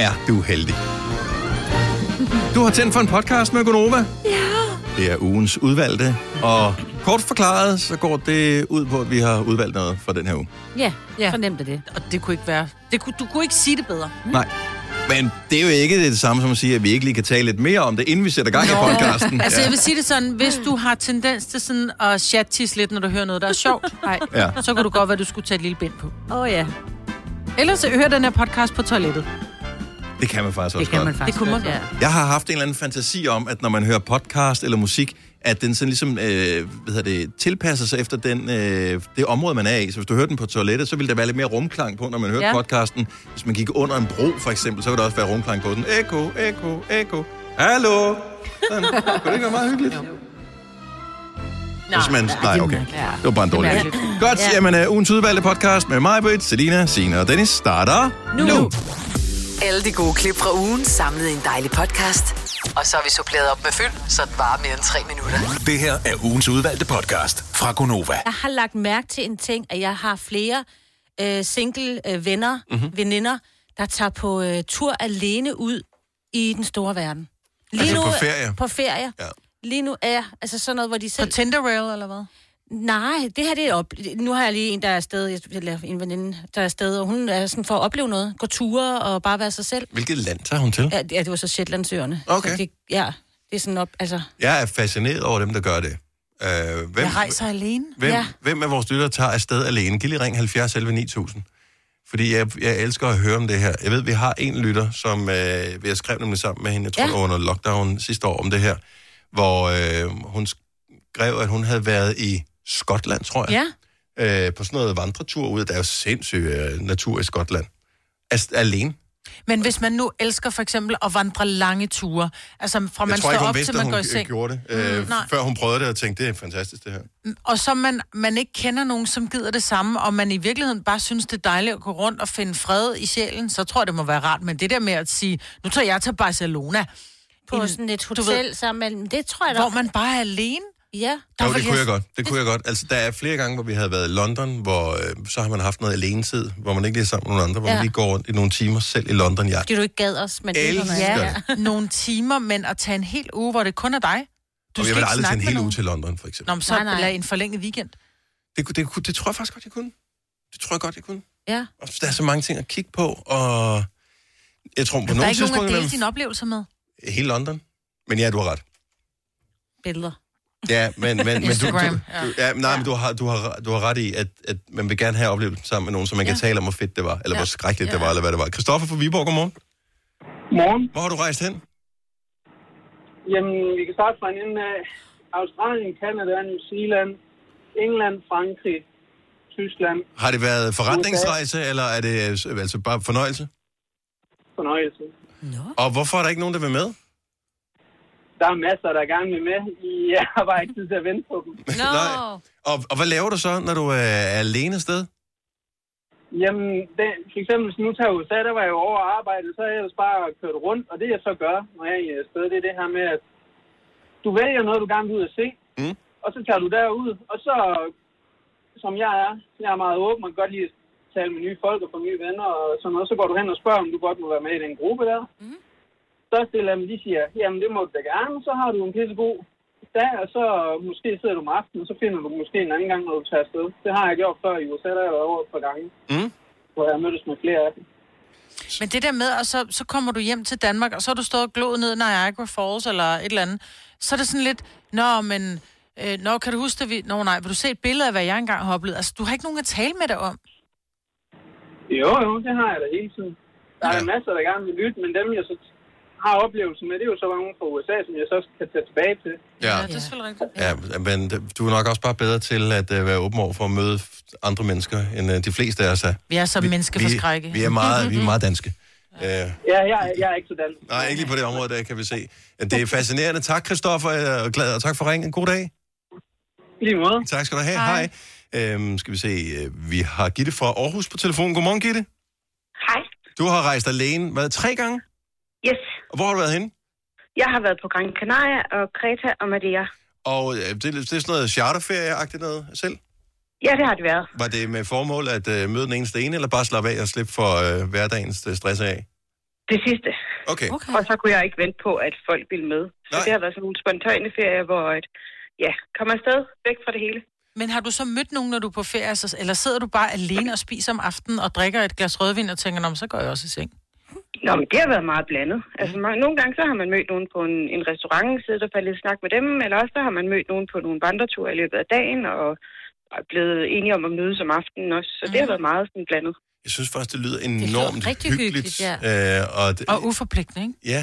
er du heldig. Du har tændt for en podcast med Gonova. Ja. Det er ugens udvalgte, og kort forklaret, så går det ud på, at vi har udvalgt noget for den her uge. Ja, Ja. så nemt er det. Og det kunne ikke være... Det kunne, du kunne ikke sige det bedre. Nej. Men det er jo ikke det samme som at sige, at vi ikke lige kan tale lidt mere om det, inden vi sætter gang i podcasten. Altså, jeg vil sige det sådan, hvis du har tendens til sådan at chat lidt, når du hører noget, der er sjovt, nej, Ja. så kunne du godt være, at du skulle tage et lille bind på. Åh oh, ja, Ellers så hør den her podcast på toilettet. Det kan man faktisk det også kan godt. man faktisk Det kunne man godt, ja. Jeg har haft en eller anden fantasi om, at når man hører podcast eller musik, at den sådan ligesom øh, hvad hedder det, tilpasser sig efter den, øh, det område, man er i. Så hvis du hører den på toilettet, så vil der være lidt mere rumklang på, når man hører ja. Podcasten. Hvis man gik under en bro, for eksempel, så vil der også være rumklang på den. Eko, eko, eko. Hallo? Sådan. Kunne det ikke være meget hyggeligt? Hvis man, nej, okay. Det var bare en dårlig idé. Godt, ja. jamen uh, ugens udvalgte podcast med mig, Britt, Selina, Sina og Dennis starter nu. nu. Alle de gode klip fra ugen samlet i en dejlig podcast. Og så har vi suppleret op med fyld, så det varer mere end tre minutter. Det her er ugens udvalgte podcast fra Gonova. Jeg har lagt mærke til en ting, at jeg har flere øh, single øh, venner, mm-hmm. veninder, der tager på øh, tur alene ud i den store verden. Altså på ferie? På ferie. Ja. Lige nu er altså sådan noget, hvor de På selv... Tinder Rail, eller hvad? Nej, det her det er op. Nu har jeg lige en, der er afsted, eller en veninde, der er afsted, og hun er sådan for at opleve noget. Gå ture og bare være sig selv. Hvilket land tager hun til? Ja, det, ja, det var så Shetlandsøerne. Okay. Så det, ja, det er sådan op, altså... Jeg er fascineret over dem, der gør det. Uh, hvem, Jeg rejser alene. hvem, ja. Hvem af vores lyttere tager afsted alene? Giv lige ring 70 11 9000. Fordi jeg, jeg elsker at høre om det her. Jeg ved, vi har en lytter, som øh, vi har skrevet nemlig sammen med hende, jeg tror, ja. under lockdown sidste år om det her, hvor øh, hun skrev, at hun havde været i Skotland, tror jeg. Ja, Øh, på sådan noget vandretur ud. Der er jo sindssyg øh, natur i Skotland. Altså, alene. Men hvis man nu elsker for eksempel at vandre lange ture, altså fra man jeg tror står ikke, hun op vidste, til at man hun går i seng, gjorde det. Øh, nej. før hun prøvede det og tænkte, det er fantastisk det her. og så man, man ikke kender nogen, som gider det samme, og man i virkeligheden bare synes, det er dejligt at gå rundt og finde fred i sjælen, så tror jeg, det må være rart. Men det der med at sige, nu tager jeg til Barcelona, på En- sådan et hotel ved- sammen med... Det tror jeg da... hvor man bare er alene. Ja, Der Jo, det kunne jeg godt. Det kunne jeg godt. Altså, der er flere gange, hvor vi havde været i London, hvor øh, så har man haft noget alenetid, hvor man ikke lige er sammen med nogen andre, hvor ja. Ja. man lige går rundt i nogle timer selv i London. Jeg fordi du ikke gad os, men det er andet. det. Nogle timer, men at tage en hel uge, hvor det kun er dig. Du og jeg vil aldrig snakke en hel uge til London, for eksempel. Nå, men så Nej, nej. en forlænget weekend. Det, kunne- det, kunne- det tror jeg faktisk godt, jeg kunne. Det tror jeg godt, jeg kunne. Ja. Og der er så mange ting at kigge på, og jeg tror på Der er nogle ikke nogen at tidspunkter... dele dine oplevelser med. Hele London. Men ja, du har ret. Billeder. Ja, men, men, men du, du, du, ja, nej, men du har, du, har, du har ret i, at, at man vil gerne have oplevelsen sammen med nogen, så man ja. kan tale om, hvor fedt det var, eller ja. hvor skrækkeligt ja. det var, eller hvad det var. Christoffer fra Viborg, godmorgen. Morgen. Hvor har du rejst hen? Jamen, vi kan starte fra en ende af Australien, Kanada, New Zealand, England, Frankrig, Tyskland. Har det været forretningsrejse, eller er det øh, altså bare fornøjelse? Fornøjelse. Og hvorfor er der ikke nogen, der vil med? Der er masser, der gerne vil med. Jeg har bare ikke tid til at vente på dem. Nå. Nej. Og, og hvad laver du så, når du øh, er alene sted? Jamen, det, for eksempel, hvis nu tager USA, der var jeg jo over at arbejde, så har jeg ellers bare kørt rundt. Og det jeg så gør, når jeg er i sted, det er det her med, at du vælger noget, du gerne vil ud at se. Mm. Og så tager du derud, og så, som jeg er, jeg er meget åben og godt lide at tale med nye folk og få nye venner og sådan noget. Så går du hen og spørger, om du godt må være med i den gruppe der. Mm. Størstedelen af dem, de siger, jamen det må du da gerne, så har du en pisse god dag, og så måske sidder du om aftenen, og så finder du måske en anden gang, når du tager afsted. Det har jeg gjort før i USA, der har jeg været over et par gange, Mm. hvor jeg har mødtes med flere af dem. Men det der med, og så, så kommer du hjem til Danmark, og så har du stået og glået ned i Niagara Falls eller et eller andet, så er det sådan lidt, nå, men, øh, nå, kan du huske det? Vi... Nå, nej, vil du se et billede af, hvad jeg engang har oplevet? Altså, du har ikke nogen at tale med dig om. Jo, jo, det har jeg da hele tiden. Der er ja. masser, der gerne vil lytte, men dem, jeg så har oplevelser med, det er jo så mange fra USA, som jeg så kan tage tilbage til. Ja. det er selvfølgelig rigtigt. ja, men det- du er nok også bare bedre til at uh, være åben over for at møde andre mennesker, end uh, de fleste af os er. Vi er så menneskeforskrække. Vi, vi, er meget, vi er meget danske. Uh, Ja, jeg, er- jeg er ikke sådan. nej, ikke lige på det område, der kan vi se. Det er fascinerende. Tak, Christoffer, er glad, og tak for ringen. God dag. Lige måde. Tak skal du have. Hej. Hej. Øhm, skal vi se, øh, vi har Gitte fra Aarhus på telefonen. Godmorgen, Gitte. Hej. Du har rejst alene, hvad, tre gange? Yes. Og hvor har du været henne? Jeg har været på Gran Canaria og Kreta og Madeira. Og øh, det, det er sådan noget charterferie-agtigt noget selv? Ja, det har det været. Var det med formål at øh, møde den eneste ene, eller bare slappe af og slippe for øh, hverdagens øh, stress af? Det sidste. Okay. Okay. Og så kunne jeg ikke vente på, at folk ville med. Så Nej. det har været sådan nogle spontane ferier, hvor et, ja, kommer afsted væk fra det hele. Men har du så mødt nogen, når du er på ferie, altså, eller sidder du bare alene og spiser om aftenen og drikker et glas rødvin og tænker, Nå, så går jeg også i seng? Nå, men det har været meget blandet. Altså, man, nogle gange så har man mødt nogen på en, en restaurant, siddet og faldet i snak med dem, eller også så har man mødt nogen på nogle vandreture i løbet af dagen, og er blevet enige om at mødes om aftenen også. Så det har været meget sådan blandet. Jeg synes faktisk, det lyder lyder enormt rigtig hyggeligt. hyggeligt, øh, og det, Og uforpligtende, ikke? ja,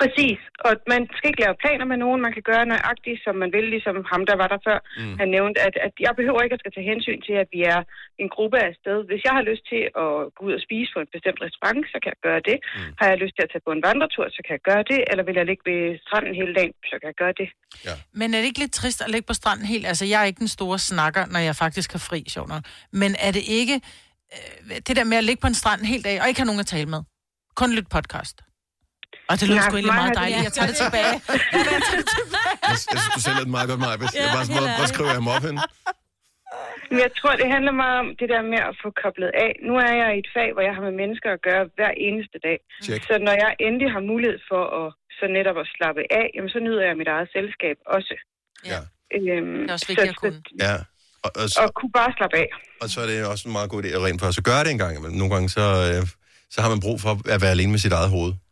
Præcis. Og man skal ikke lave planer med nogen. Man kan gøre nøjagtigt, som man vil, ligesom ham, der var der før. Mm. Han nævnte, at, at jeg behøver ikke at skal tage hensyn til, at vi er en gruppe af sted. Hvis jeg har lyst til at gå ud og spise på en bestemt restaurant, så kan jeg gøre det. Mm. Har jeg lyst til at tage på en vandretur, så kan jeg gøre det. Eller vil jeg ligge ved stranden hele dagen, så kan jeg gøre det. Men er det ikke lidt trist at ligge på stranden helt? Altså, jeg er ikke den store snakker, når jeg faktisk har fri, sjov nok. Men er det ikke øh, det der med at ligge på en strand helt af, og ikke have nogen at tale med? Kun lidt podcast. Og det lyder Nej, sgu egentlig meget dejligt. Jeg tager det tilbage. jeg, jeg synes, du selv er et meget godt mig. Jeg bare sådan, hvor, hvor skriver jeg mig op hen? Men jeg tror, det handler meget om det der med at få koblet af. Nu er jeg i et fag, hvor jeg har med mennesker at gøre hver eneste dag. Check. Så når jeg endelig har mulighed for at så netop at slappe af, jamen, så nyder jeg mit eget selskab også. Ja. Øhm, Det er også vigtigt at kunne. Ja. Og, og, Og kunne bare slappe af. og så er det også en meget god idé at rent faktisk at gøre det en gang. Men nogle gange, så, øh, så har man brug for at være alene med sit eget hoved.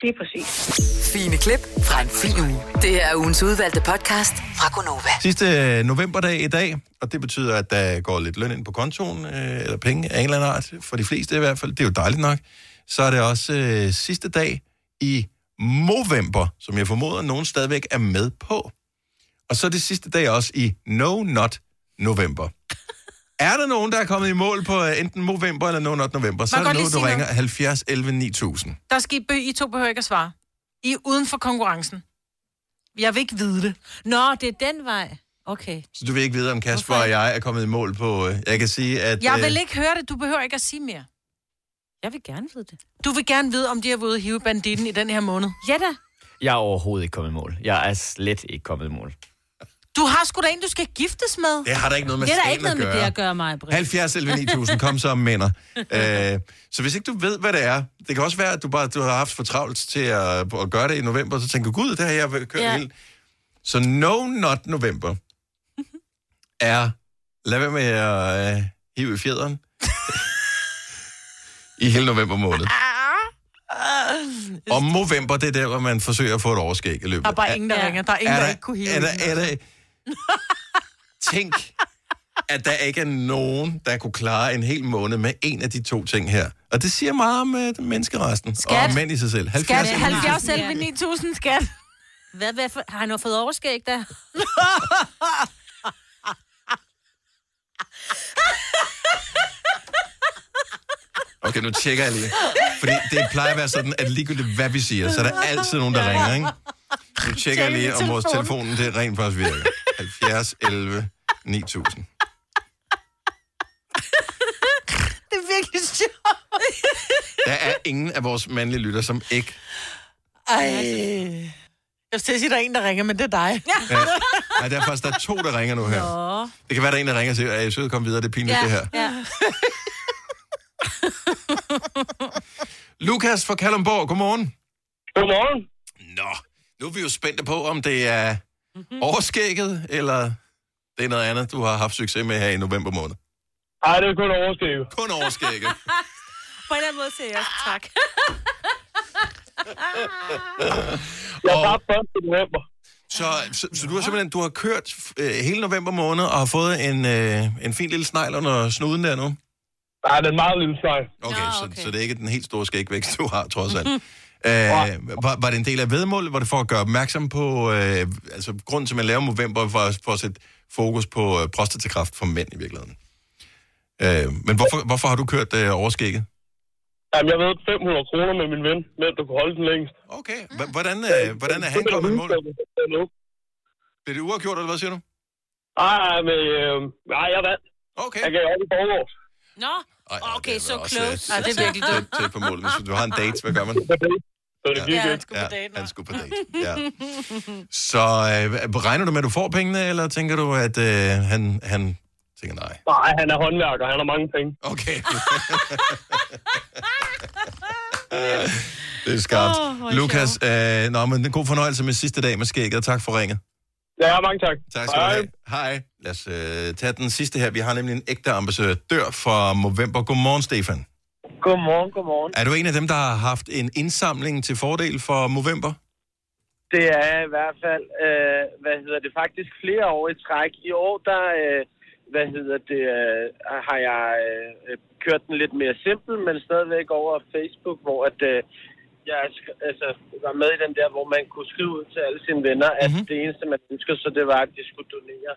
Det er præcis. Fine klip fra en fin uge. Det er ugens udvalgte podcast fra Gonova. Sidste øh, novemberdag i dag, og det betyder, at der går lidt løn ind på kontoen, øh, eller penge af en eller anden art, for de fleste i hvert fald. Det er jo dejligt nok. Så er det også øh, sidste dag i november, som jeg formoder, nogen stadigvæk er med på. Og så er det sidste dag også i No Not November. Er der nogen, der er kommet i mål på uh, enten november eller No Not November, så er det nu, du ringer 70 11 9000. Der skal I bø, I to behøver ikke at svare. I er uden for konkurrencen. Jeg vil ikke vide det. Nå, det er den vej. Okay. Så du vil ikke vide, om Kasper og jeg er kommet i mål på... Uh, jeg kan sige, at... Jeg øh, vil ikke høre det. Du behøver ikke at sige mere. Jeg vil gerne vide det. Du vil gerne vide, om de har været ude at hive banditten i den her måned. Ja da. Jeg er overhovedet ikke kommet i mål. Jeg er slet ikke kommet i mål. Du har sgu da en, du skal giftes med. Det har der ikke noget med Det er der ikke noget at med gøre. det at gøre, mig, Britt. 70 11 9000, kom så mænder. øh, så hvis ikke du ved, hvad det er, det kan også være, at du bare du har haft for travlt til at, at gøre det i november, så tænker du, gud, det har jeg kørt ja. Helt. Så No Not November er, lad være med at øh, hive i fjederen i hele november måned. Og november, det er der, hvor man forsøger at få et overskæg i løbet. Der er bare ingen, der ringer. Der er ingen, er der der, ikke kunne hive er der, er der, Tænk, at der ikke er nogen, der kunne klare en hel måned med en af de to ting her. Og det siger meget om uh, menneskeresten. Skat. Og om mænd i sig selv. Skat, 70 70 selv 9000 skat. Hvad, hvad for, har han jo fået overskæg der? Okay, nu tjekker jeg lige. Fordi det plejer at være sådan, at ligegyldigt hvad vi siger, så er der altid nogen, der ringer, ikke? Nu tjekker jeg lige, om vores telefonen det rent faktisk virker. 70 11 9000. Det er virkelig sjovt. Der er ingen af vores mandlige lytter, som ikke... Ej. Jeg at sige, at der er en, der ringer, men det er dig. Ja. Nej, der er faktisk der er to, der ringer nu her. Nå. Det kan være, der er en, der ringer og siger, at jeg søger komme videre, det er pinligt, det her. ja. Lukas fra Kalundborg, godmorgen. Godmorgen. Nå, nu er vi jo spændte på, om det er overskægget, eller det er noget andet, du har haft succes med her i november måned. Nej, det er kun overskægget. Kun overskægget. På en eller anden måde siger jeg også tak. Jeg tabte først i november. Så, så, så du har simpelthen du har kørt øh, hele november måned og har fået en, øh, en fin lille snegl under snuden der nu? Nej, det er en meget lille snegl. Okay, Nå, okay. Så, så det er ikke den helt store skægvækst, du har, trods alt. øh, var, var det en del af vedmålet? Var det for at gøre opmærksom på... Øh, altså, grunden til, at man laver november, for, for at sætte fokus på øh, prostatakræft for mænd i virkeligheden. Øh, men hvorfor, hvorfor har du kørt øh, overskægget? Jamen, jeg ved 500 kroner med min ven, med at du kunne holde den længst. Okay. H- hvordan, øh, hvordan er han kommet i mål? Blev det uafgjort, eller hvad siger du? Nej, men øh, nej, jeg vandt. Okay. Jeg gav op i forgårs. Nå, okay, så Også, close. øh, Ej, det er virkelig tæt, dumt. tæt på mål. Hvis du har en date, hvad gør man? Ja, Ja, han skulle på date, han skulle på date. Ja. Så øh, regner du med, at du får pengene, eller tænker du, at øh, han, han tænker nej? Nej, han er håndværker, han har mange penge. Okay. det er skarpt. Oh, Lukas, øh, nå, men god fornøjelse med sidste dag med skægget. Tak for ringet. Ja, mange tak. Tak skal du have. Hej. Lad os øh, tage den sidste her. Vi har nemlig en ægte ambassadør fra Movember. Godmorgen, Stefan. Godmorgen, godmorgen. Er du en af dem, der har haft en indsamling til fordel for Movember? Det er i hvert fald, øh, hvad hedder det, faktisk flere år i træk. I år, der, øh, hvad hedder det, øh, har jeg øh, kørt den lidt mere simpel, men stadigvæk over Facebook, hvor at, øh, jeg altså, var med i den der, hvor man kunne skrive ud til alle sine venner, at Mhm. mm-hmm. det eneste, man ønskede, så det var, at de skulle donere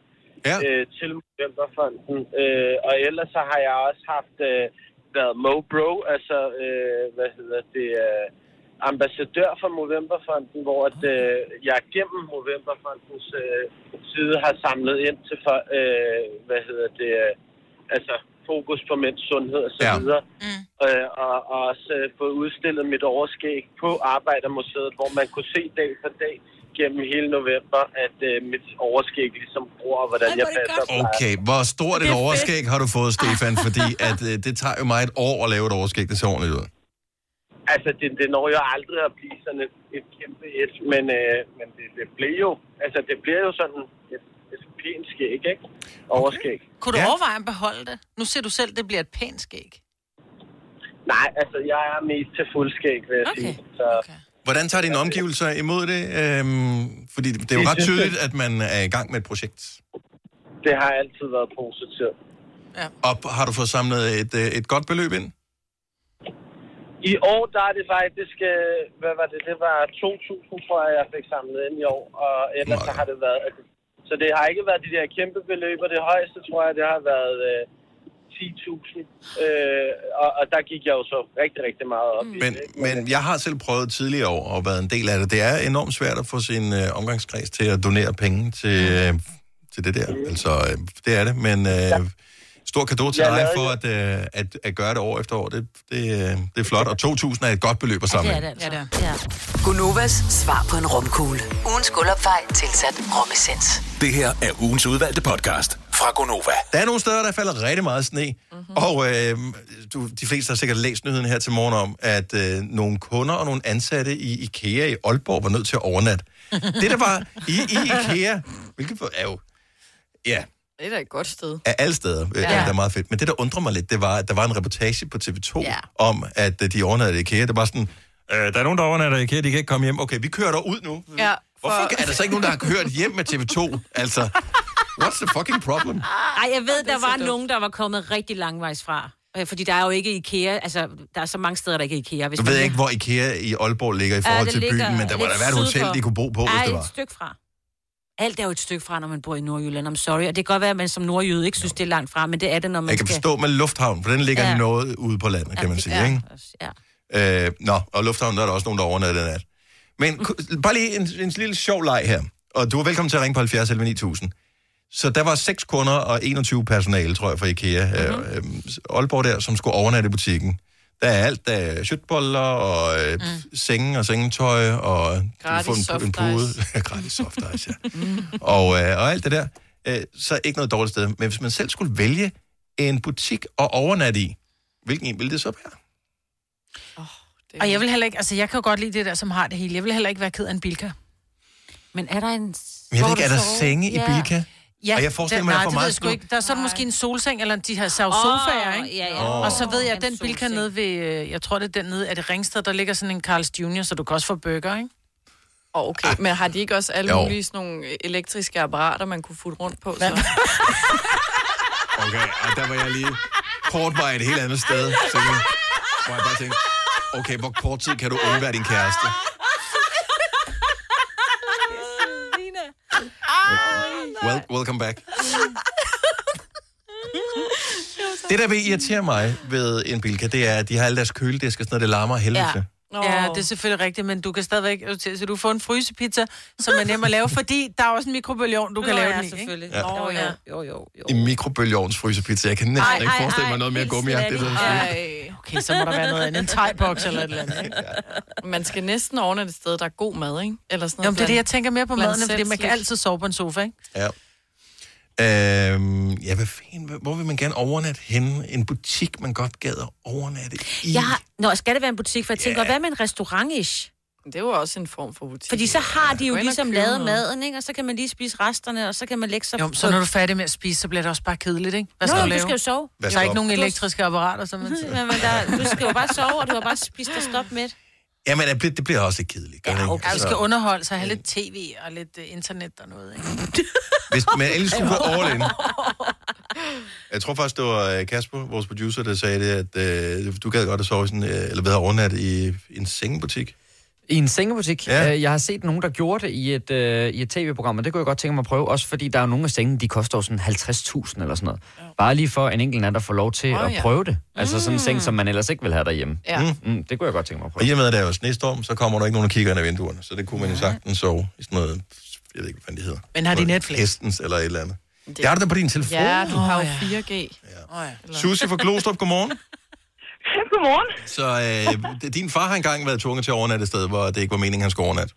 ja. øh, til Novemberfonden. Øh, og ellers så har jeg også haft øh, været MoBro, altså, øh, hvad hedder det, øh, ambassadør for Movemberfonden, hvor at, øh, jeg gennem Movemberfondens øh, side har samlet ind til, for, øh, hvad hedder det, øh, altså fokus på mænds sundhed og så Ja. videre. Mm. Øh, og, og også øh, fået udstillet mit overskæg på Arbejdermuseet, hvor man kunne se dag for dag gennem hele november, at øh, mit overskæg ligesom bruger, hvordan jeg passer på Okay, hvor stort Det et er fedt. overskæg har du fået, Stefan? Fordi at, øh, det tager jo mig et år at lave et overskæg, det ser ordentligt ud. Altså, det, det når jo aldrig at blive sådan et, et kæmpe et, men, øh, men det, det blev jo, altså det bliver jo sådan et, et pænt skæg, ikke? Overskæg. Kunne du ja. overveje at beholde det? Nu ser du selv, det bliver et pænt skæg. Nej, altså jeg er mest til fuldskæg, vil jeg okay. sige. Så, okay. Hvordan tager dine omgivelser imod det? Øhm, fordi det er jo ret tydeligt, at man er i gang med et projekt. Det har altid været positivt. Og har du fået samlet et, øh, et godt beløb ind? I år, der er det faktisk, øh, hvad var det, det var 2.000, tror jeg, jeg fik samlet ind i år, og ellers så har det været, så det har ikke været de der kæmpe beløb, og det højeste, tror jeg, det har været øh, 10.000, øh, og, og der gik jeg jo så rigtig, rigtig meget op i Men, det. men jeg har selv prøvet tidligere år og været en del af det. Det er enormt svært at få sin øh, omgangskreds til at donere penge til, øh, til det der. Altså, øh, det er det, men øh, stor kado til Jeg dig for at, øh, at, at gøre det år efter år. Det, det, øh, det er flot, og 2.000 er et godt beløb at samle. ind. altså. Ja, det er. Gunovas svar på en romkugle. Ugens guldopfej tilsat romessens. Det her er ugens udvalgte podcast fra Gonova. Der er nogle steder, der falder rigtig meget sne. Mm-hmm. Og øh, du, de fleste har sikkert læst nyheden her til morgen om, at øh, nogle kunder og nogle ansatte i IKEA i Aalborg var nødt til at overnatte. det, der var i, i IKEA, hvilket er jo... Ja, Det er da et godt sted. af alle steder, ja. Ja. der er meget fedt. Men det, der undrer mig lidt, det var, at der var en reportage på TV2 Ja. ja. om, at øh, de overnattede i IKEA. Det var sådan, øh, der er nogen, der overnatter i IKEA, de kan ikke komme hjem. Okay, vi kører der ud nu. Ja, Hvorfor er der så ikke nogen, der har kørt hjem med TV2? Altså, what's the fucking problem? Ej, jeg ved, er der var dumt. nogen, der var kommet rigtig langvejs fra. Øh, Fordi der er jo ikke IKEA, altså, der er så mange steder, der ikke er IKEA. Hvis Du ved vil- ikke, hvor IKEA i Aalborg ligger i forhold det til ligger byen, men der må lidt da være et hotel, for. de kunne bo på, hvis Ej, det var. et stykke fra. Alt er jo et stykke fra, når man bor i Nordjylland. I'm sorry. Og det kan godt være, at man som nordjyde ikke synes, det er langt fra, men det er det, når man Jeg kan skal... forstå med Lufthavn, for den ligger Ja. ja. noget ude på landet, kan man det- sige, ja, ikke? Ja. Øh, nå, og Lufthavn, der er der også nogen, der overnatter den nat. Men bare lige en, en lille sjov leg her. Og du er velkommen til at ringe på 70 11 9000. Så der var seks kunder og 21 personale, tror jeg, fra IKEA. Mm-hmm. Øh, Aalborg der, som skulle overnatte i butikken. Der er alt. Der er shitboller og øh, mm. senge og sengetøj og du Gratis få en, soft en pude. Gratis soft ice, ja. og, øh, og alt det der. Øh, så ikke noget dårligt sted. Men hvis man selv skulle vælge en butik at overnatte i, hvilken en ville det så være? Og jeg vil heller ikke, altså jeg kan jo godt lide det der, som har det hele. Jeg vil heller ikke være ked af en bilka. Men er der en... Men jeg ved ikke, er der senge i Bilka? Ja, Og jeg forestiller der, mig, at jeg får meget jeg skud. ikke. Der er så måske en solseng, eller de Åh, sofaer, ikke? ja, ja. Åh. Og så ved jeg, at En den bilka solseng. nede ved, øh, jeg tror det er den nede, er det Ringsted, der ligger sådan en Carl's Jr., så du kan også få burger, ikke? Oh, okay, men har de ikke også alle Jo. mulige sådan nogle elektriske apparater, man kunne futte rundt på? Så? Okay, og der var jeg lige kort var et helt andet sted. Så nu, hvor jeg bare tænkte, okay, hvor kort tid kan du undvære din kæreste? Well, welcome back. Det, der vil irritere mig ved en Bilka, det er, at de har alle deres køledisk og sådan noget, det larmer helvede. Til. Ja, det er selvfølgelig rigtigt, men du kan stadigvæk, så du får en frysepizza, som er nem at lave, fordi der er også en mikrobølgeovn, du kan Nå, lave ja, den i, selvfølgelig. ikke? Ja. Jo, ja. Jo, jo, jo. I mikrobølgeovns frysepizza. Jeg kan næsten Ej, ikke ej, forestille mig ej, noget mere slet Ej. Ej. Okay, så må der være noget andet. En thai-box eller et eller andet? Man skal næsten overnatte et sted, der er god mad, ikke? Eller sådan noget. men det er det, jeg tænker mere på maden, fordi man kan altid sove på en sofa, ikke? Ja. Øhm, ja, hvad fanden, hvor vil man gerne overnatte henne? En butik, man godt gad at overnatte i? Jeg har... Nå, skal det være en butik? For jeg tænker, hvad med en restaurant-ish? Det er jo også en form for butik. Fordi så har de jo og ligesom lavet noget. maden, ikke? Og så kan man lige spise resterne, og så kan man lægge sig... Jo, så når du er færdig med at spise, så bliver det også bare kedeligt, ikke? Hvad Nå, skal jo, du du lave? skal jo sove. Hvad Der er ikke nogen elektriske apparater, som man siger. Men, men der, du skal jo bare sove, og du har bare spist og stop med. Jamen, det bliver, det bliver også lidt kedeligt. det ikke? Ja, Altså, skal underholde sig, have lidt tv og lidt uh, internet og noget, ikke? Hvis man ellers skulle gå all in. Jeg tror faktisk, det var øh, Kasper, vores producer, der sagde det, at øh, du gad godt at sove i sådan, øh, eller ved at overnatte i, i en sengebutik. I en sengebutik. Ja. Ja. Jeg har set nogen, der gjorde det i et, øh, i et tv-program, og det kunne jeg godt tænke mig at prøve, også fordi der er jo nogle af sengene, de koster jo sådan 50.000 eller sådan noget. Bare lige for en enkelt nat at få lov til Åh, at ja. prøve det. Altså sådan en seng, som man ellers ikke vil have derhjemme. Ja. Mm, det kunne jeg godt tænke mig at Og prøve. i og med, at der er jo snestorm, så kommer der ikke nogen, der kigger ind ad vinduerne. Så det kunne man jo sagtens sove i sådan noget, jeg ved ikke, hvad det hedder. Men har de Netflix? Hestens eller et eller andet. Det har du da på din telefon. Ja, du har jo Åh, ja. 4G. Oh, ja. Susie fra Glostrup, godmorgen. Godmorgen. Så øh, din far har engang været tvunget til at overnatte et sted, hvor det ikke var meningen, han skulle overnatte.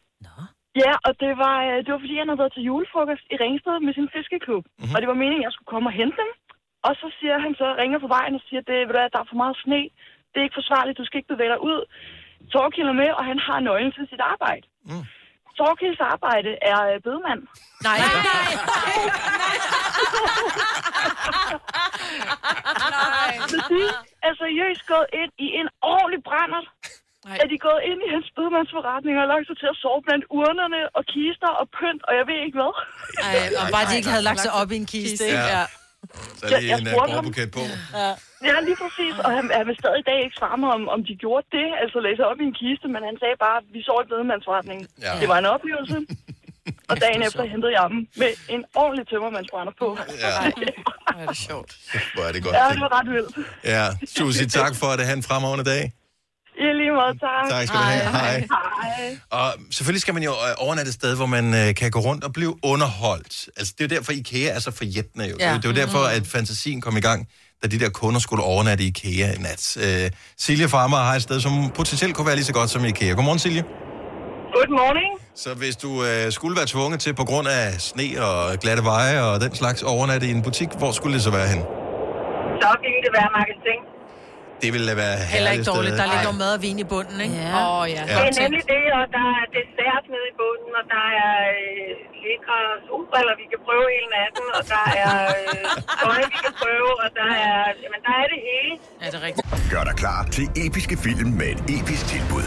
Ja, og det var, øh, det var fordi, han havde været til julefrokost i Ringsted med sin fiskeklub. Mm-hmm. Og det var meningen, at jeg skulle komme og hente dem. Og så siger han så, ringer på vejen og siger, det, ved du hvad, der er for meget sne. Det er ikke forsvarligt, du skal ikke bevæge dig ud. Torkild er med, og han har nøglen til sit arbejde. Mm. Torkilds arbejde er øh, bedemand. Nej, nej, nej. De er seriøst gået ind i en ordentlig brænder. Nej. Er de gået ind i hans bedemandsforretning og lagt sig til at sove blandt urnerne og kister og pynt, og jeg ved ikke hvad. Ej, og bare de ikke havde lagt sig op i en kiste, ikke? Ja. Ja. Så Jeg- lige jeg en ham. gårdbuket på. Ja, lige præcis. Og han, han vil stadig i dag ikke svare mig, om, om de gjorde det, altså læse op i en kiste, men han sagde bare, at vi så et bedemandsforretning. Ja. Det var en oplevelse. Og dagen efter hentede jeg dem med en ordentlig tømmermandsbrænder på. Ja, Hvor er det sjovt. hvor er det godt. Ja, det var ret vildt. Ja, Susie, tak for det. Ha' en fremragende dag. I lige måde, tak. Tak skal du have. Hej. Hej. Og selvfølgelig skal man jo øh, overnatte et sted, hvor man øh, kan gå rundt og blive underholdt. Altså, det er jo derfor, IKEA er så forjættende jo. Ja. Det er jo derfor, at fantasien kom i gang, da de der kunder skulle overnatte i IKEA i nat. Øh, Silje Farmer har et sted, som potentielt kunne være lige så godt som IKEA. Godmorgen, Silje. Good morning. Så hvis du øh, skulle være tvunget til, på grund af sne og glatte veje og den slags overnatte i en butik, hvor skulle det så være hen? Så ville det være marketing. Det ville da være Heller ikke herligt dårligt. Der ligger mad og vin i bunden, ikke? Ja. Åh, oh, ja. Ja. Det er nemlig det, og der er dessert nede i bunden, og der er øh, lækre solbriller, vi kan prøve hele natten, og der er øh, tøj, vi kan prøve, og der er, jamen, der er det hele. Ja, det er rigtigt. Gør dig klar til episke film med et episk tilbud.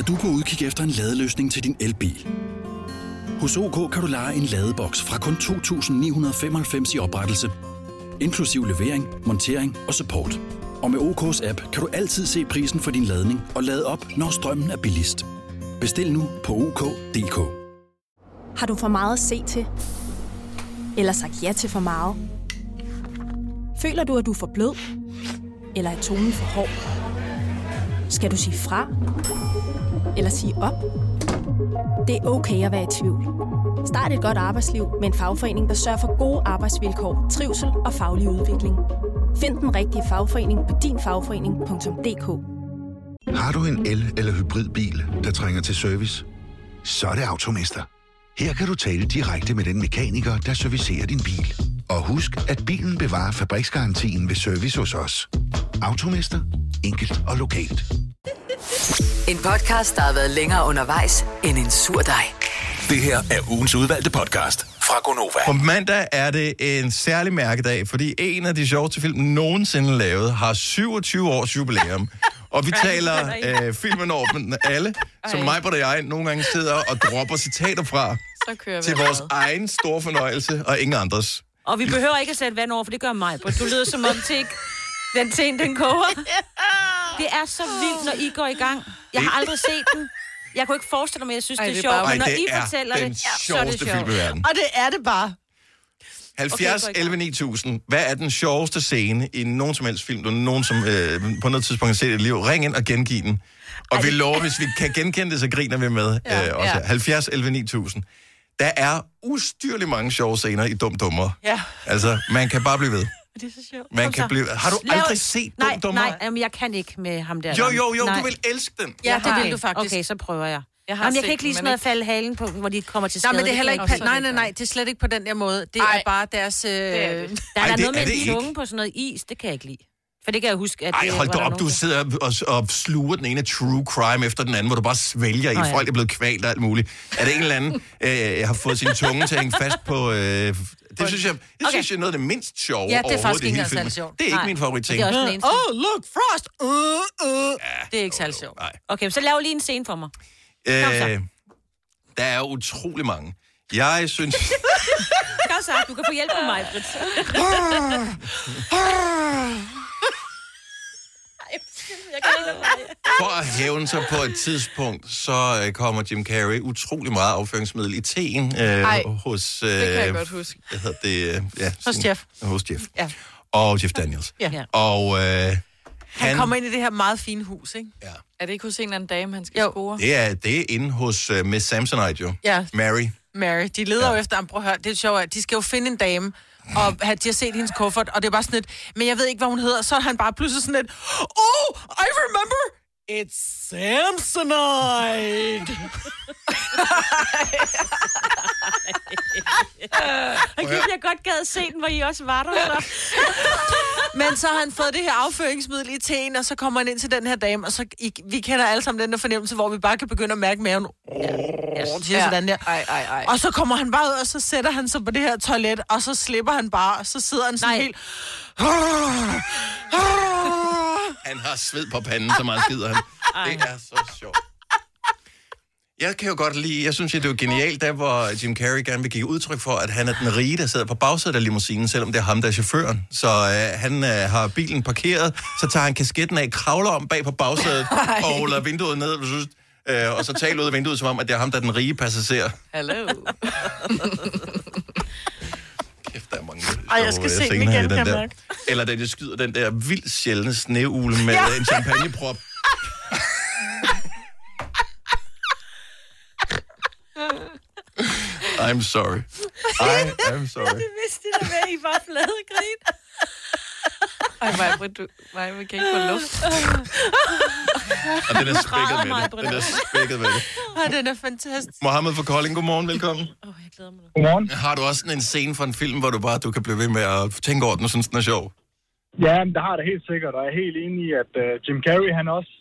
At du er på udkig efter en ladeløsning til din elbil. Hos OK kan du lege en ladeboks fra kun 2.995 i oprettelse, inklusiv levering, montering og support. Og med OK's app kan du altid se prisen for din ladning og lade op, når strømmen er billigst. Bestil nu på OK.dk. Har du for meget at se til? Eller sagt ja til for meget? Føler du, at du er for blød? Eller er tonen for hård? Skal du sige fra? Eller sige op? Det er okay at være i tvivl. Start et godt arbejdsliv med en fagforening, der sørger for gode arbejdsvilkår, trivsel og faglig udvikling. Find den rigtige fagforening på dinfagforening.dk. Har du en el- eller hybridbil, der trænger til service? Så er det Automester. Her kan du tale direkte med den mekaniker, der servicerer din bil. Og husk, at bilen bevarer fabriksgarantien ved service hos os. Automester. Enkelt og lokalt. En podcast, der har været længere undervejs end en sur dej. Det her er ugens udvalgte podcast fra Gonova. På mandag er det en særlig mærkedag, fordi en af de sjoveste film nogensinde lavet har 27 års jubilæum. Og vi taler øh, filmen over dem alle, som mig og jeg nogle gange sidder og dropper citater fra Så kører vi til vores afsted. egen store fornøjelse og ingen andres. Og vi behøver ikke at sætte vand over, for det gør mig. Du lyder som om til ikke den ting, den koger. Det er så vildt, når I går i gang. Jeg har aldrig set den. Jeg kunne ikke forestille mig, at jeg synes, Ej, det er sjovt. Men når Ej, I er fortæller det, så er det sjovt. film i verden. Og det er det bare. 70 Okay, gå i 11 9000. Hvad er den sjoveste scene i nogen som helst film, du nogen som øh, på noget tidspunkt har set i dit liv? Ring ind og gengiv den. Og vi lover, hvis vi kan genkende det, så griner vi med. Ja, øh, også. Ja. 70 11 9000. Der er ustyrligt mange sjove scener i Dum Dummer. Ja. Altså, man kan bare blive ved. Det er så sjovt. Man Kom kan så. blive... Har du Lav- aldrig set nej, Dum Dummer? Nej, jamen, jeg kan ikke med ham der. Jo, jo, jo, nej. du vil elske den. Ja, det vil du faktisk. Okay, så prøver jeg. Jeg har Jamen, jeg kan ikke lige sådan noget ikke- falde halen på, hvor de kommer til Nej, skade. men det er heller ikke... jeg Pa- nej, nej, nej, det er slet ikke på den der måde. Det Ej. er bare deres... Øh... er det. Der er Ej, der det noget med det en tunge på sådan noget is, det kan jeg ikke lide. For det kan jeg huske, at Ej, det hold da op, du der- sidder og, og sluger den ene true crime efter den anden, hvor du bare svælger i. Nå ja. Folk er blevet kvalt og alt muligt. Er det en eller anden, øh, har fået sin tunge til at hænge fast på... Øh, det synes jeg, det Okay. synes jeg er noget af det mindst sjove Ja, det er faktisk ikke særlig sjovt. Det er ikke Nej. min favorit ting. Det er også den eneste. Oh, look, Frost! Uh, uh. Det er ikke særlig sjovt. Nej. Okay, så lav lige en scene for mig. Øh, der er utrolig mange. Jeg synes... Kom så, du kan få hjælp af mig, Britt. Jeg kan ikke lade. For at hævne sig på et tidspunkt, så øh, kommer Jim Carrey utrolig meget afføringsmiddel i teen øh, Ej, hos... Øh, Det kan jeg godt huske. Hvad hedder det? Øh, ja, Hos sin- Jeff. Hos Jeff. Ja. Og Jeff Daniels. Ja. Og øh, Han han, kommer ind i det her meget fine hus, ikke? Er det ikke hos en eller anden dame, han skal Jo. score? det er, det er inde hos uh, Miss Samsonite jo. Ja. Mary. Mary. De leder ja. jo efter ham. Prøv at høre, det er sjovt, at de skal jo finde en dame, og have- de har set hendes kuffert, og det er bare sådan lidt, men jeg ved ikke, hvad hun hedder. Så er han bare pludselig sådan lidt, oh, I remember, it's Samsonite. Og Gud, jeg godt gad se den, hvor I også var der. Så. Men så har han fået det her afføringsmiddel i teen, og så kommer han ind til den her dame, og så I, vi kender alle sammen den der fornemmelse, hvor vi bare kan begynde at mærke maven. Ja, siger Ja. sådan der. Ej, ej, ej. Og så kommer han bare ud, og så sætter han sig på det her toilet, og så slipper han bare, og så sidder han sådan Nej. helt... Han har sved på panden, så meget skider han. Det er så sjovt. Jeg kan jo godt lide, jeg synes, at det jo genialt, der hvor Jim Carrey gerne vil give udtryk for, at han er den rige, der sidder på bagsædet af limousinen, selvom det er ham, der er chaufføren. Så øh, han øh, har bilen parkeret, så tager han kasketten af, kravler om bag på bagsædet og ruller vinduet ned, øh, og så taler ud af vinduet, som om, at det er ham, der er den rige passager. Hallo. Kæft, der er mange Ej, jeg skal se den igen, kan jeg der. Eller da de skyder den der vildt sjældne sneugle med Ja. en champagneprop. I'm sorry. I am sorry. Det vidste jeg med, I var flade grin. Ej, Maja, du, Maja, vi kan ikke få luft. Og den er spækket med det. Den er spækket med det. Ej, den er fantastisk. Mohammed fra Kolding, godmorgen, velkommen. Godmorgen. Har du også sådan en scene fra en film, hvor du bare du kan blive ved med at tænke over den og synes, den er sjov? Ja, men det har det helt sikkert, og jeg er helt enig i, at uh, Jim Carrey, han også,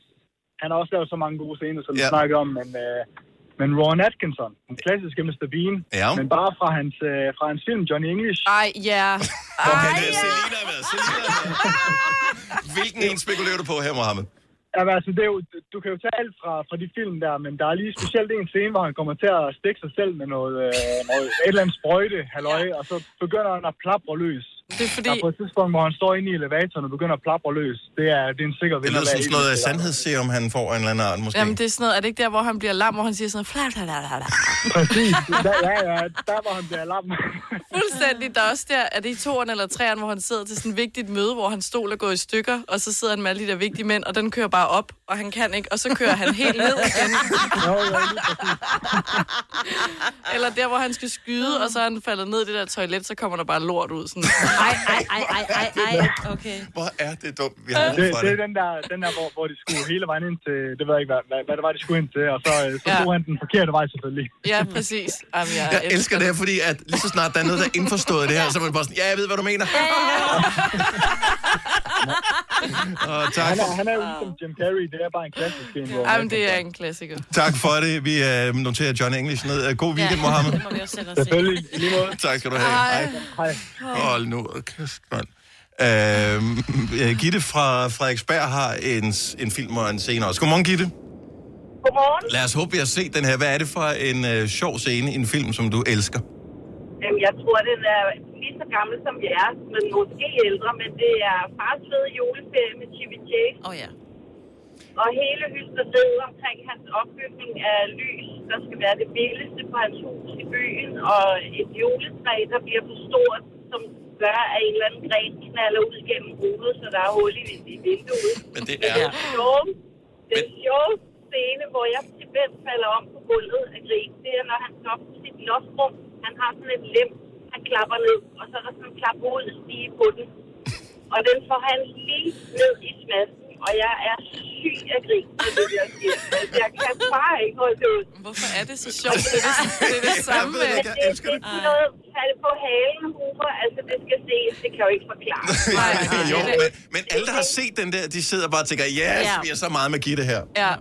han har også lavet så mange gode scener, som vi Ja. snakker om, men, uh, men Ron Atkinson, den klassiske Mr. Bean, Ja. men bare fra hans, uh, fra hans film Johnny English. Ej, ja. Okay, det er Selina med. Selina med. Hvilken en spekulerer du på her, Mohammed? Jamen, altså, det er jo, du kan jo tage alt fra, fra de film der, men der er lige specielt en scene, hvor han kommer til at stikke sig selv med noget, øh, noget et eller andet sprøjte, halløj, ja. og så begynder han at plapre løs. Det er fordi... Der er på et tidspunkt, hvor han står inde i elevatoren og begynder at plapre løs. Det er, det er en sikker Det vinder. lyder som sådan noget sandhedsserum, han får en eller anden art, måske. Jamen, det er sådan noget, er det ikke der, hvor han bliver lam, hvor han siger sådan noget... "Fla, fla, fla, fla, fla"? Præcis. Der, ja, ja, der var han bliver lam. Fuldstændig. Der er også der, er det i toeren eller treeren, hvor han sidder til sådan et vigtigt møde, hvor hans stol er gået i stykker, og så sidder han med alle de der vigtige mænd, og den kører bare op, og han kan ikke, og så kører han helt ned igen. eller der, hvor han skal skyde, og så er han faldet ned i det der toilet, så kommer der bare lort ud. Sådan. Ej, ej, ej, ej, ej, ej. Okay. Hvor er det dumt, vi har Det, det det. er den der, den der hvor, hvor de skulle hele vejen ind til, det ved jeg ikke, hvad, hvad, hvad det var, de skulle ind til, og så, øh, så Ja. tog han den forkerte vej selvfølgelig. Ja, præcis. Jamen, jeg, Jeg elsker det her, fordi at lige så snart der er noget, der er indforstået det her, så er man bare sådan, ja, jeg ved, hvad du mener. Og tak, Han er, han er jo ligesom Jim Carrey, det er bare en klassisk hvor- Jamen, det er en klassiker. tak for det. Vi uh, noterer John English ned. Uh, God weekend, Mohammed. Det må vi også sætte os Selvfølgelig, i lige måde. Tak skal du have. Hej. Hej. Hold nu, kæft, mand. Øh, Gitte fra Frederiksberg har en, en film og en scene også. Godmorgen, Gitte. Godmorgen. Lad os håbe, vi har set den her. Hvad er det for en øh, sjov scene i en film, som du elsker? Jamen, jeg tror, den er lige så gammel som vi er, men måske ældre, men det er fars fede juleferie med Chevy Chase. Åh oh, ja. Og hele hysteriet omkring hans opbygning af lys, der skal være det billigste på hans hus i byen, og et juletræ, der bliver for stort, som gør, at en eller anden gren knaller ud gennem ruden, så der er hul i, i vinduet. Men det Men den sjove, den sjove scene, hvor jeg simpelthen falder om på gulvet af grin, det er, når han står på sit loftsrum. Han har sådan et lem, han klapper ned, og så er der sådan en klap stige på den. Og den får han lige ned i smasken, og jeg er syg af grin, med det der sker. Altså, jeg kan bare ikke holde det ud. Hvorfor er det så sjovt? Det er det, det, er det samme. Men det, det, det er noget falde på halen humor, altså det skal ses, det kan jo ikke forklare. jo, men, men alle, der har set den der, de sidder bare og tænker, yes, Ja. vi er så meget med Gitte her. Ja.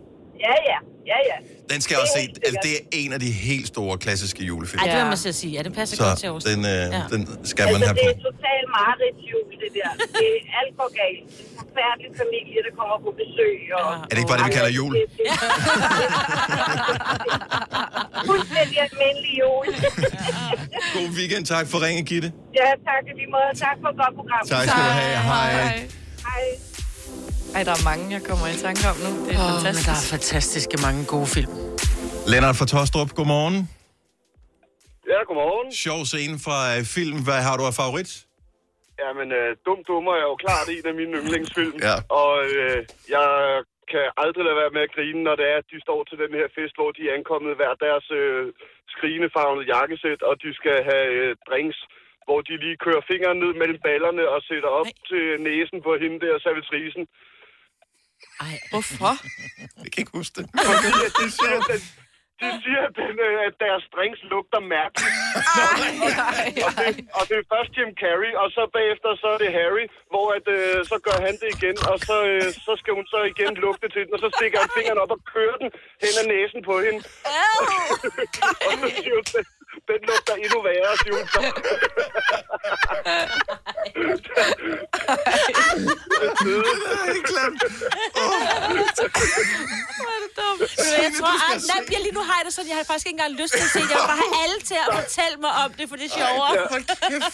Ja, ja, ja, ja. Den skal jeg også se. Altså, det er en af de helt store klassiske julefilm. Ej, det var man at sige. Ja, det passer Så godt til os. den, øh, Ja. den skal man altså, have det på. er totalt mareridtsjul, det der. Det er alt går galt. En forfærdelig familie, der kommer på besøg. Og, Er det ikke bare det, vi kalder jul? Fuldstændig almindelig jul. God weekend. Tak for ringen, Gitte. ja, tak i lige måde. Tak for et godt program. Tak skal du have. Hej. Hej. Ej, der er mange, jeg kommer i tanke om nu. Det er men fantastisk. der er fantastiske mange gode film. Lennart fra Tostrup, godmorgen. Ja, godmorgen. Sjov scene fra øh, film. Hvad har du af favorit? Jamen, øh, Dum Dummer er jo klart en af mine yndlingsfilm. Ja. Og øh, jeg kan aldrig lade være med at grine, når det er, at de står til den her fest, hvor de er ankommet hver deres øh, skrinefarvede jakkesæt, og de skal have øh, drinks, hvor de lige kører fingeren ned mellem ballerne og sætter op Nej. til næsen på hende der, servitrisen. Ej, hvorfor? Jeg kan ikke huske det. Fordi at de siger, at, de siger at, den, at deres drinks lugter mærkeligt. og, det, og det er først Jim Carrey, og så bagefter så er det Harry, hvor at, øh, så gør han det igen, og så, øh, så skal hun så igen lugte til den, og så stikker han fingeren op og kører den hen ad næsen på hende. og så siger hun, den, den lugter endnu værre, siger hun så. Jeg tror, at nej, jeg lige nu har jeg det sådan, jeg har faktisk ikke engang lyst til at se det. Jeg vil bare have alle til at fortælle mig om det, for det er sjovere.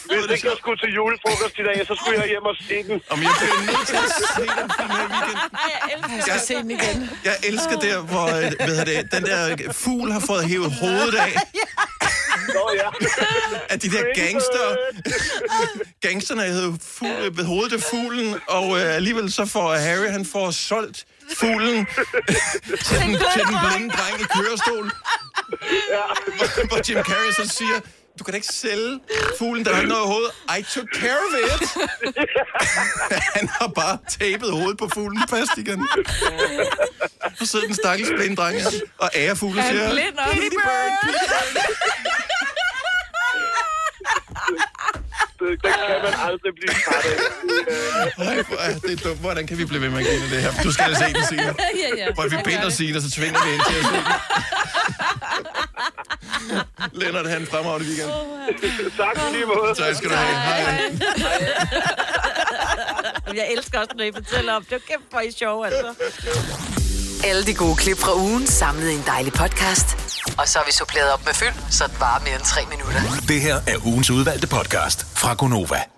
Hvis ikke jeg skulle til julefrokost i dag, så skulle jeg hjem og se den. Om jeg bliver nødt til at se den her. Jeg se den igen. Jeg elsker der, hvor øh, hvad hedder det, den der fugl har fået hævet hovedet af. Nå ja. At de der gangster, gangsterne havde fugl, ved hovedet af fuglen, og øh, alligevel så får Harry, han får solgt fuglen til, den, til den blinde dreng i kørestol. Hvor Jim Carrey så siger, du kan da ikke sælge fuglen, der har ikke noget i hovedet. I took care of it. Han har bare tapet hovedet på fuglen fast igen. Og sidder den stakkels blinde dreng og ærer fuglen Er han siger? Pretty bird, pretty bird. Det, det kan man aldrig blive træt af. Ej, hvor er det dumt. Hvordan kan vi blive ved med at grine det her? Du skal se den, Signe. ja, ja. Hvor vi binder Signe, og så tvinger vi ind til at se den. Lennart, han fremragende weekend. tak i lige måde. Tak skal du have. Hej. Jeg elsker også, når I fortæller om det. Det er kæft, hvor I sjove, altså. Alle de gode klip fra ugen samlet i en dejlig podcast. Og så har vi suppleret op med fyld, så det varer mere end tre minutter. Det her er ugens udvalgte podcast fra Gonova.